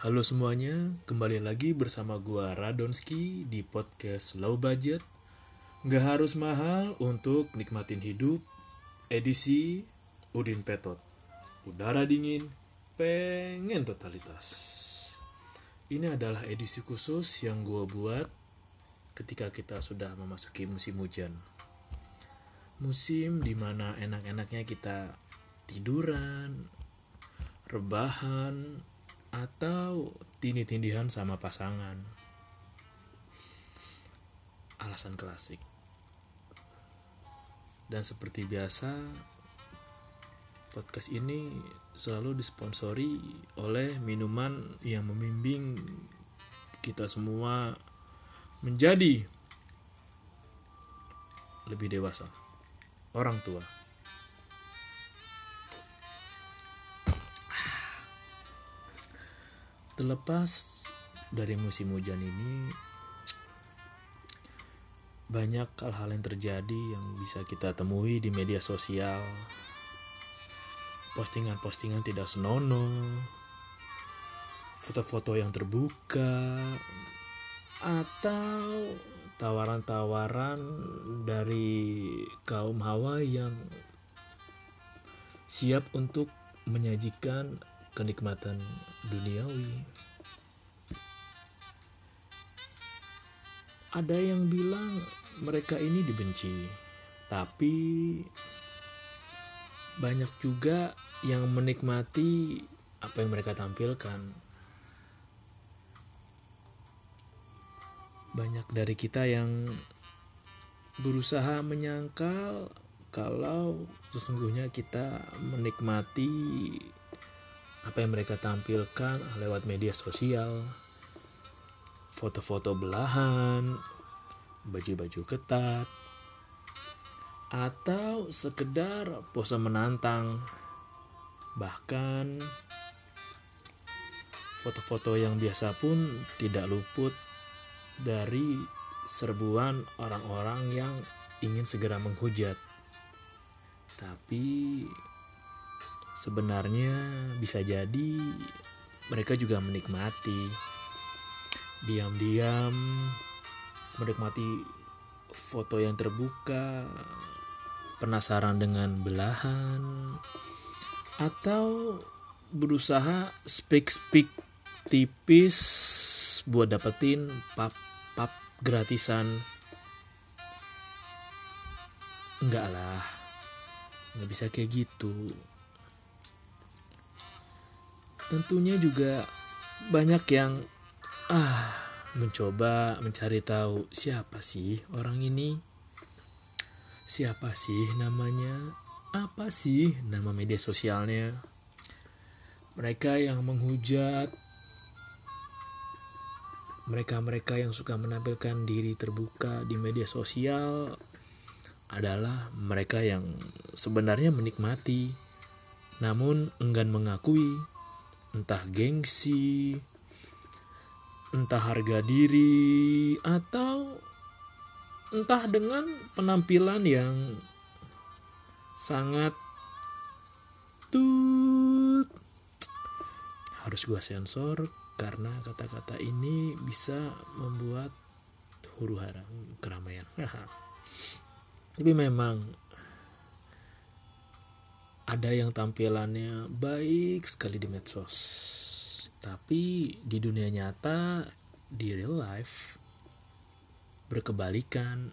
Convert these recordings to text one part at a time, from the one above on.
Halo semuanya, kembali lagi bersama gua Radonski di podcast Low Budget. Nggak harus mahal untuk nikmatin hidup, edisi Udin Petot. Udara dingin, pengen totalitas. Ini adalah edisi khusus yang gua buat ketika kita sudah memasuki musim hujan. Musim di mana enak-enaknya kita tiduran, rebahan, atau tindih-tindihan sama pasangan. Alasan klasik. Dan seperti biasa, podcast ini selalu disponsori oleh minuman yang membimbing kita semua menjadi lebih dewasa. Orang tua. Terlepas dari musim hujan ini, banyak hal-hal yang terjadi yang bisa kita temui di media sosial. Postingan-postingan tidak senonoh, foto-foto yang terbuka, atau tawaran-tawaran dari kaum hawa yang siap untuk menyajikan kenikmatan duniawi. Ada yang bilang mereka ini dibenci, tapi banyak juga yang menikmati apa yang mereka tampilkan. Banyak dari kita yang berusaha menyangkal kalau sesungguhnya kita menikmati apa yang mereka tampilkan lewat media sosial, foto-foto belahan, baju-baju ketat, atau sekedar pose menantang. Bahkan foto-foto yang biasa pun tidak luput dari serbuan orang-orang yang ingin segera menghujat. Tapi sebenarnya bisa jadi mereka juga menikmati. Diam-diam menikmati foto yang terbuka penasaran dengan belahan atau berusaha speak-speak tipis buat dapetin pap-pap gratisan. Enggak lah nggak bisa kayak gitu tentunya juga banyak yang ah mencoba mencari tahu siapa sih orang ini? Siapa sih namanya? Apa sih nama media sosialnya? Mereka yang menghujat. Mereka-mereka yang suka menampilkan diri terbuka di media sosial adalah mereka yang sebenarnya menikmati namun enggan mengakui entah gengsi, entah harga diri, atau entah dengan penampilan yang sangat tut. Harus gua sensor karena kata-kata ini bisa membuat huru hara keramaian. Tapi memang ada yang tampilannya baik sekali di medsos tapi di dunia nyata di real life berkebalikan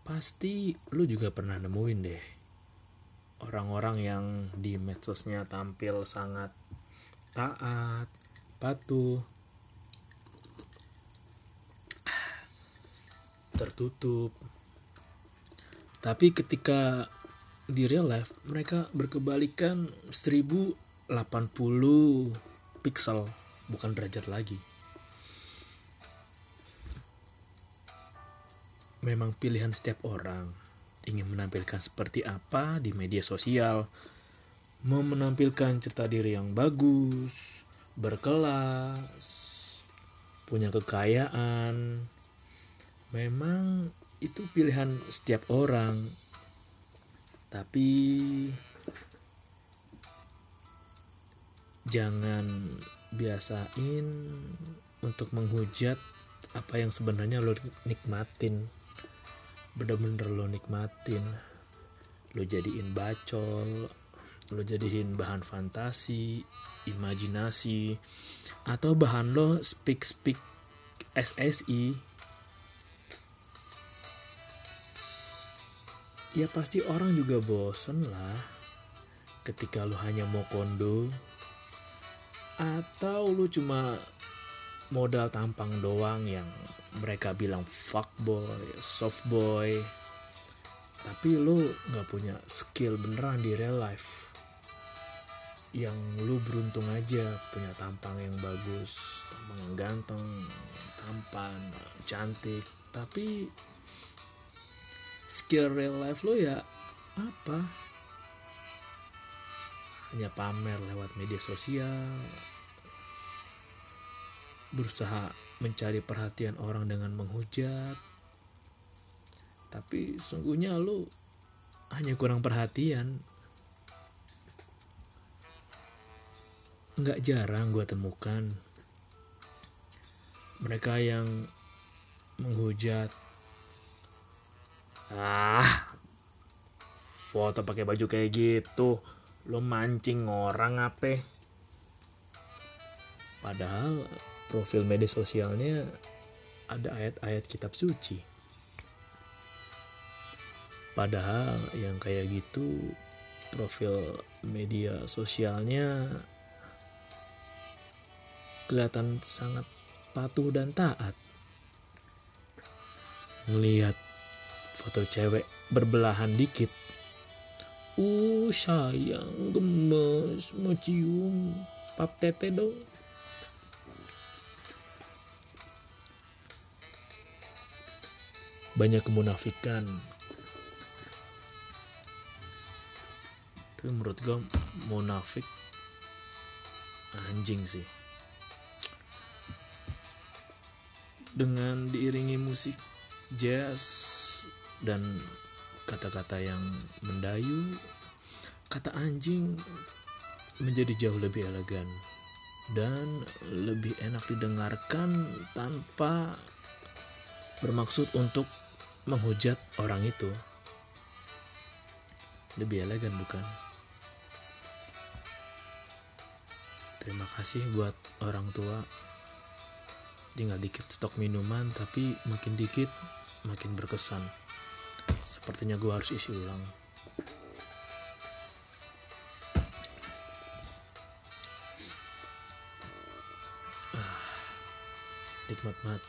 pasti lu juga pernah nemuin deh orang-orang yang di medsosnya tampil sangat taat, patuh, tertutup. Tapi ketika di real life mereka berkebalikan 1080 pixel, bukan derajat lagi. Memang pilihan setiap orang ingin menampilkan seperti apa di media sosial, mau menampilkan cerita diri yang bagus, berkelas, punya kekayaan. Memang itu pilihan setiap orang. Tapi jangan biasain untuk menghujat apa yang sebenarnya lo nikmatin. Bener-bener lo nikmatin. Lo jadiin bacol lo jadiin bahan fantasi imajinasi atau bahan lo speak speak SSI ya pasti orang juga bosen lah ketika lo hanya mau kondo atau lu cuma modal tampang doang yang mereka bilang fuck boy, soft boy. Tapi lu nggak punya skill beneran di real life. Yang lu beruntung aja punya tampang yang bagus, tampang yang ganteng, tampan, cantik. Tapi skill real life lu ya apa? Hanya pamer lewat media sosial, berusaha mencari perhatian orang dengan menghujat. Tapi sungguhnya lu hanya kurang perhatian. Nggak jarang gue temukan mereka yang menghujat. Ah, foto pakai baju kayak gitu, lo mancing orang apa? Padahal profil media sosialnya ada ayat-ayat kitab suci. Padahal yang kayak gitu profil media sosialnya kelihatan sangat patuh dan taat. Ngelihat foto cewek berbelahan dikit. Uh sayang gemes mau cium pap tete dong. banyak kemunafikan tapi menurut gue munafik anjing sih dengan diiringi musik jazz dan kata-kata yang mendayu kata anjing menjadi jauh lebih elegan dan lebih enak didengarkan tanpa bermaksud untuk menghujat orang itu. Lebih elegan bukan? Terima kasih buat orang tua. Tinggal dikit stok minuman tapi makin dikit makin berkesan sepertinya gue harus isi ulang ah, nikmat banget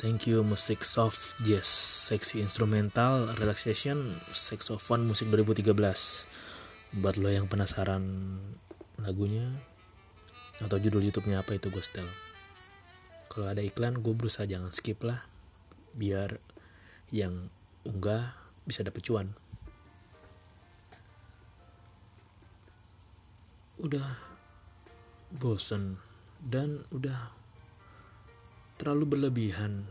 Thank you musik soft jazz, seksi instrumental, relaxation, saxophone musik 2013. Buat lo yang penasaran lagunya atau judul YouTube-nya apa itu gue setel. Kalau ada iklan gue berusaha jangan skip lah, biar yang unggah bisa dapet cuan. Udah bosen dan udah terlalu berlebihan.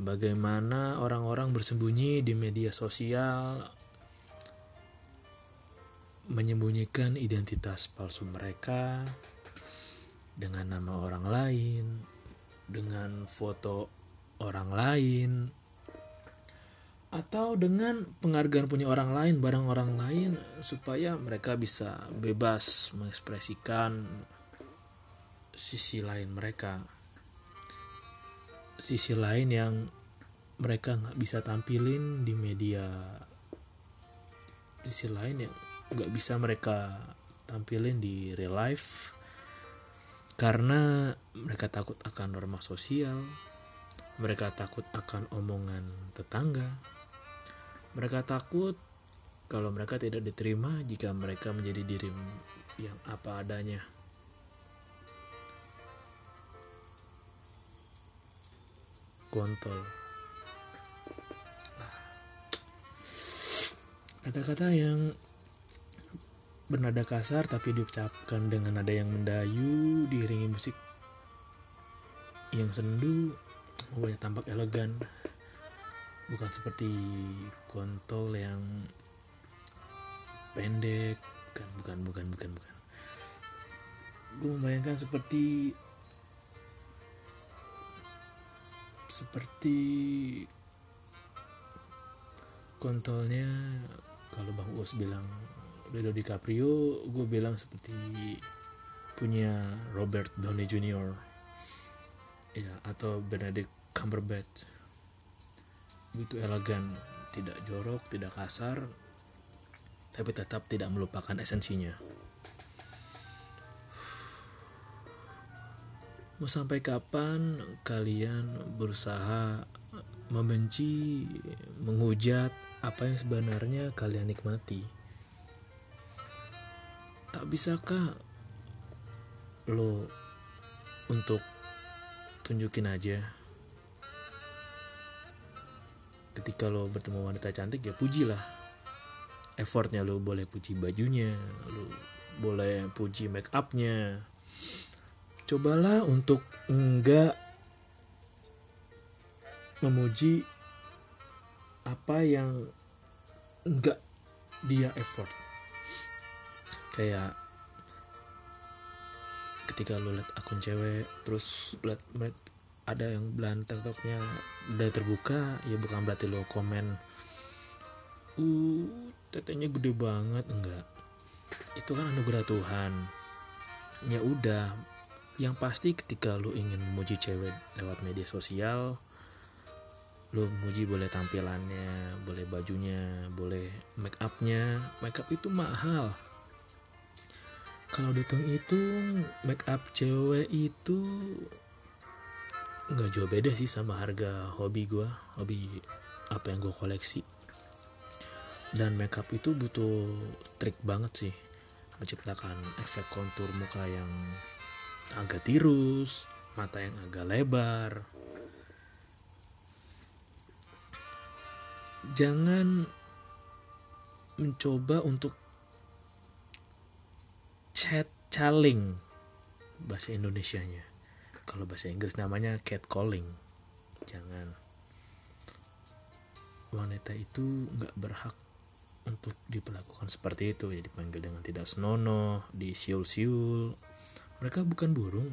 Bagaimana orang-orang bersembunyi di media sosial, menyembunyikan identitas palsu mereka dengan nama orang lain, dengan foto orang lain, atau dengan penghargaan punya orang lain barang orang lain supaya mereka bisa bebas mengekspresikan sisi lain mereka. Sisi lain yang mereka nggak bisa tampilin di media. Sisi lain yang nggak bisa mereka tampilin di real life karena mereka takut akan norma sosial mereka takut akan omongan tetangga mereka takut kalau mereka tidak diterima jika mereka menjadi diri yang apa adanya. Kontol. Kata-kata yang bernada kasar tapi diucapkan dengan nada yang mendayu diiringi musik yang sendu mulai tampak elegan. Bukan seperti kontol yang pendek bukan bukan bukan bukan bukan. Gue membayangkan seperti seperti kontolnya kalau bang Us bilang Leonardo DiCaprio gue bilang seperti punya Robert Downey Jr. ya atau Benedict Cumberbatch. Begitu elegan tidak jorok tidak kasar tapi tetap tidak melupakan esensinya. Mau sampai kapan kalian berusaha membenci menghujat apa yang sebenarnya kalian nikmati tak bisakah lo untuk tunjukin aja. Ketika lo bertemu wanita cantik ya pujilah. Effortnya lo boleh puji bajunya lo boleh puji make upnya cobalah untuk enggak memuji apa yang enggak dia effort kayak ketika lo liat akun cewek terus liat ada yang belan tiktoknya udah terbuka ya bukan berarti lo komen uh tetenya gede banget. Enggak. Itu kan anugerah Tuhan. Ya udah yang pasti ketika lo ingin memuji cewek lewat media sosial lo muji boleh tampilannya boleh bajunya boleh make upnya. Make up itu mahal kalau dihitung-hitung make up cewek itu nggak jauh beda sih sama harga hobi gue hobi apa yang gue koleksi. Dan makeup itu butuh trik banget sih menciptakan efek kontur muka yang agak tirus mata yang agak lebar. Jangan mencoba untuk chat caling bahasa Indonesianya. Kalau bahasa Inggris namanya catcalling jangan. Wanita itu nggak berhak untuk diperlakukan seperti itu. Ya dipanggil dengan tidak senonoh disiul-siul mereka bukan burung.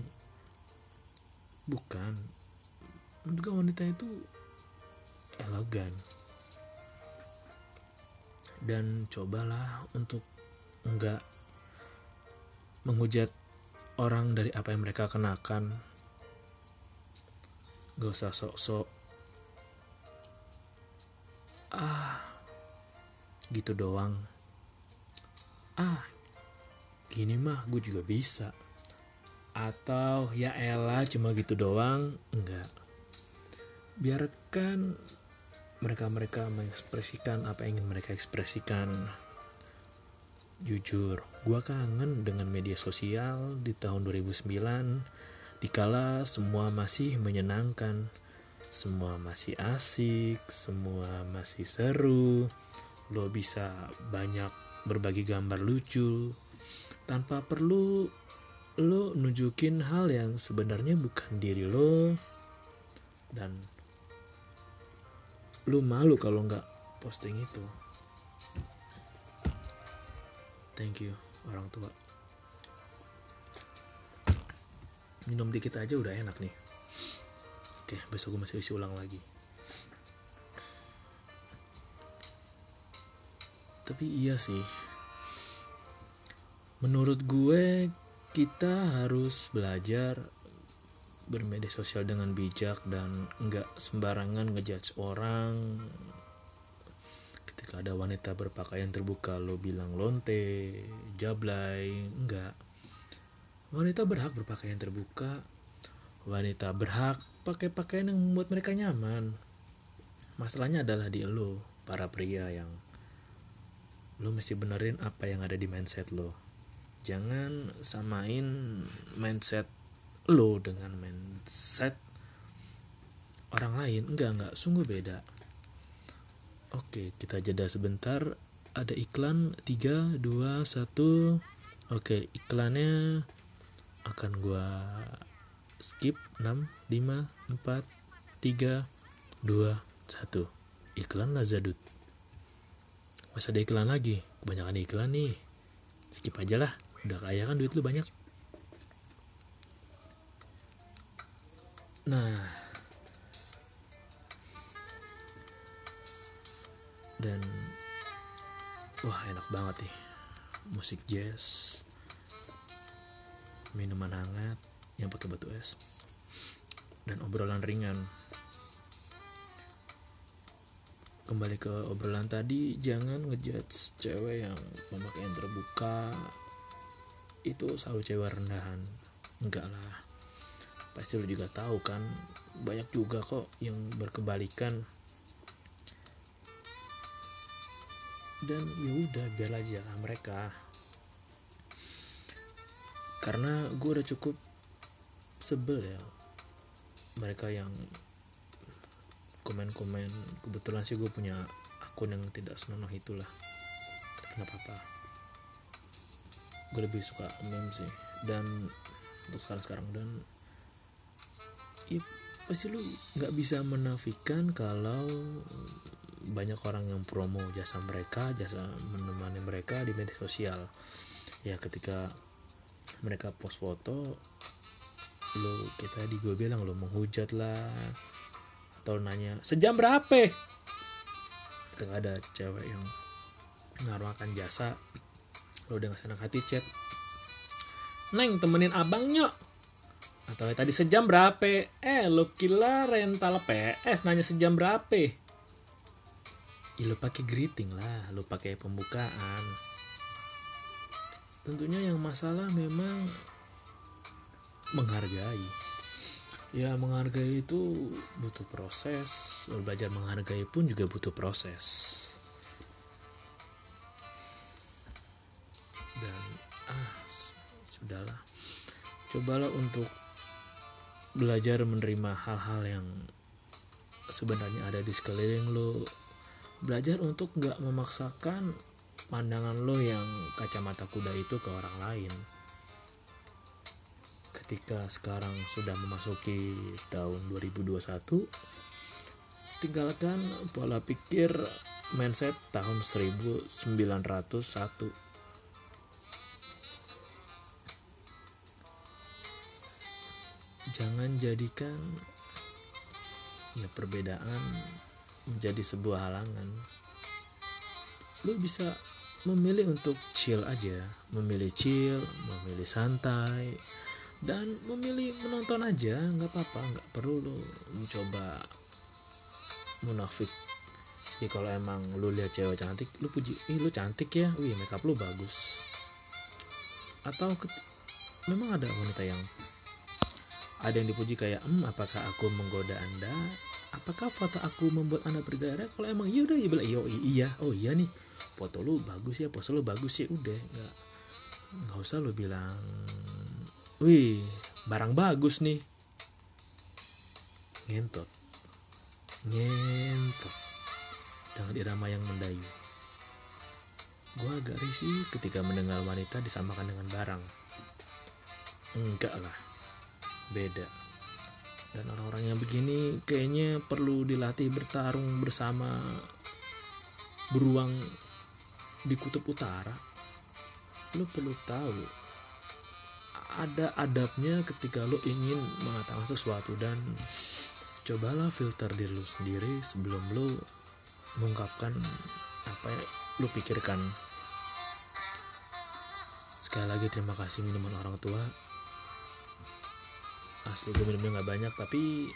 Bukan. Juga wanita itu elegan. Dan cobalah untuk enggak menghujat orang dari apa yang mereka kenakan. Gak usah sok-sok. Ah gitu doang. Ah gini mah gue juga bisa. Atau ya elah cuma gitu doang. Enggak. Biarkan mereka-mereka mengekspresikan apa yang ingin mereka ekspresikan jujur gue kangen dengan media sosial di tahun 2009 Dikala semua masih menyenangkan, semua masih asik, semua masih seru, lo bisa banyak berbagi gambar lucu. Tanpa perlu lo nunjukin hal yang sebenarnya bukan diri lo. Dan lo malu kalau nggak posting itu. Thank you orang tua. minum dikit aja udah enak nih. Oke besok gue masih isi ulang lagi. Tapi iya sih. Menurut gue kita harus belajar bermedia sosial dengan bijak dan nggak sembarangan ngejudge orang ketika ada wanita berpakaian terbuka lo bilang lonte jablay enggak. Wanita berhak berpakaian terbuka. Wanita berhak pakai pakaian yang membuat mereka nyaman. Masalahnya adalah di lo para pria yang lo mesti benerin apa yang ada di mindset lo. Jangan samain mindset lo dengan mindset orang lain. Enggak enggak. Sungguh beda oke kita jeda sebentar. Ada iklan 3 2 1 oke iklannya akan gua skip. 6 5 4 3 2 1 iklan Lazadut. Masa ada iklan lagi. Kebanyakan iklan nih. Skip aja lah. Udah kaya kan duit lu banyak. Nah, dan wah enak banget nih musik jazz, minuman hangat yang pakai batu es, dan obrolan ringan. Kembali ke obrolan tadi, jangan ngejudge cewek yang pemakaian terbuka itu selalu cewek rendahan. Enggak lah pasti lu juga tahu kan banyak juga kok yang berkebalikan dan ya udah biar aja lah mereka. Karena gue udah cukup sebel ya mereka yang komen-komen. Kebetulan sih gue punya akun yang tidak senonoh itulah. Nggak apa-apa. Gue lebih suka meme sih. Dan untuk sekarang sekarang dan ya pasti lu nggak bisa menafikan kalau banyak orang yang promo jasa mereka jasa menemani mereka di media sosial. Ya ketika mereka post foto lo kita di gue bilang lo menghujat lah atau nanya sejam berapa? Ketika ada cewek yang ngaruhkan jasa. Lo dengan senang hati chat. Neng temenin abangnya atau tadi sejam berapa? Eh lo kira rental PS nanya sejam berapa ya lo pakai greeting lah lo pakai pembukaan. Tentunya yang masalah memang menghargai. Ya menghargai itu butuh proses. Belajar menghargai pun juga butuh proses. Dan ah sudahlah. Cobalah untuk belajar menerima hal-hal yang sebenarnya ada di sekeliling lo belajar untuk nggak memaksakan pandangan lo yang kacamata kuda itu ke orang lain. Ketika sekarang sudah memasuki tahun 2021 tinggalkan pola pikir mindset tahun 1901 jangan jadikan ya perbedaan menjadi sebuah halangan. Lu bisa memilih untuk chill aja. Memilih chill memilih santai dan memilih menonton aja. Nggak apa-apa nggak perlu lu mencoba munafik. Ya kalau emang lu lihat cewek cantik lu puji ih lu cantik ya. Wih makeup lu bagus. Atau memang ada wanita yang ada yang dipuji kayak hmm apakah aku menggoda anda apakah foto aku membuat anda bergairah kalau emang iya udah iya bilang iya iya. Oh iya nih. Foto lu bagus ya pose lu bagus ya udah. Nggak nggak usah lu bilang wih barang bagus nih. Ngentot. Ngentot. Dengan irama yang mendayu. Gue agak risih ketika mendengar wanita disamakan dengan barang. Enggak lah. Beda dan orang-orang yang begini kayaknya perlu dilatih bertarung bersama beruang di kutub utara. Lo perlu tahu ada adabnya ketika lo ingin mengatakan sesuatu dan cobalah filter diri lo sendiri sebelum lo mengungkapkan apa lu pikirkan. Sekali lagi terima kasih minuman orang tua asli gue minumnya nggak banyak tapi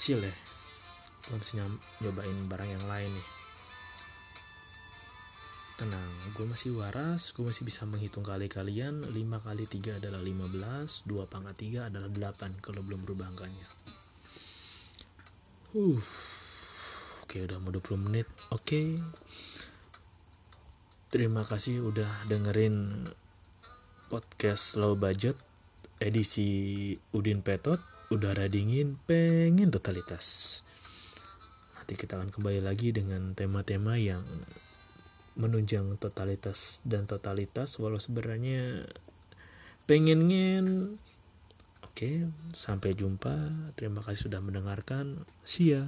chill ya gue nyam- nyobain barang yang lain nih. Tenang gue masih waras gue masih bisa menghitung kali kalian. 5 kali 3 adalah 15 2 pangkat 3 adalah 8 kalau belum berubah angkanya. Uh oke udah mau 20 menit. Oke. Terima kasih udah dengerin podcast low budget edisi Udin Petot udara dingin pengen totalitas. Nanti kita akan kembali lagi dengan tema-tema yang menunjang totalitas dan totalitas walau sebenarnya pengen oke sampai jumpa. Terima kasih sudah mendengarkan. See ya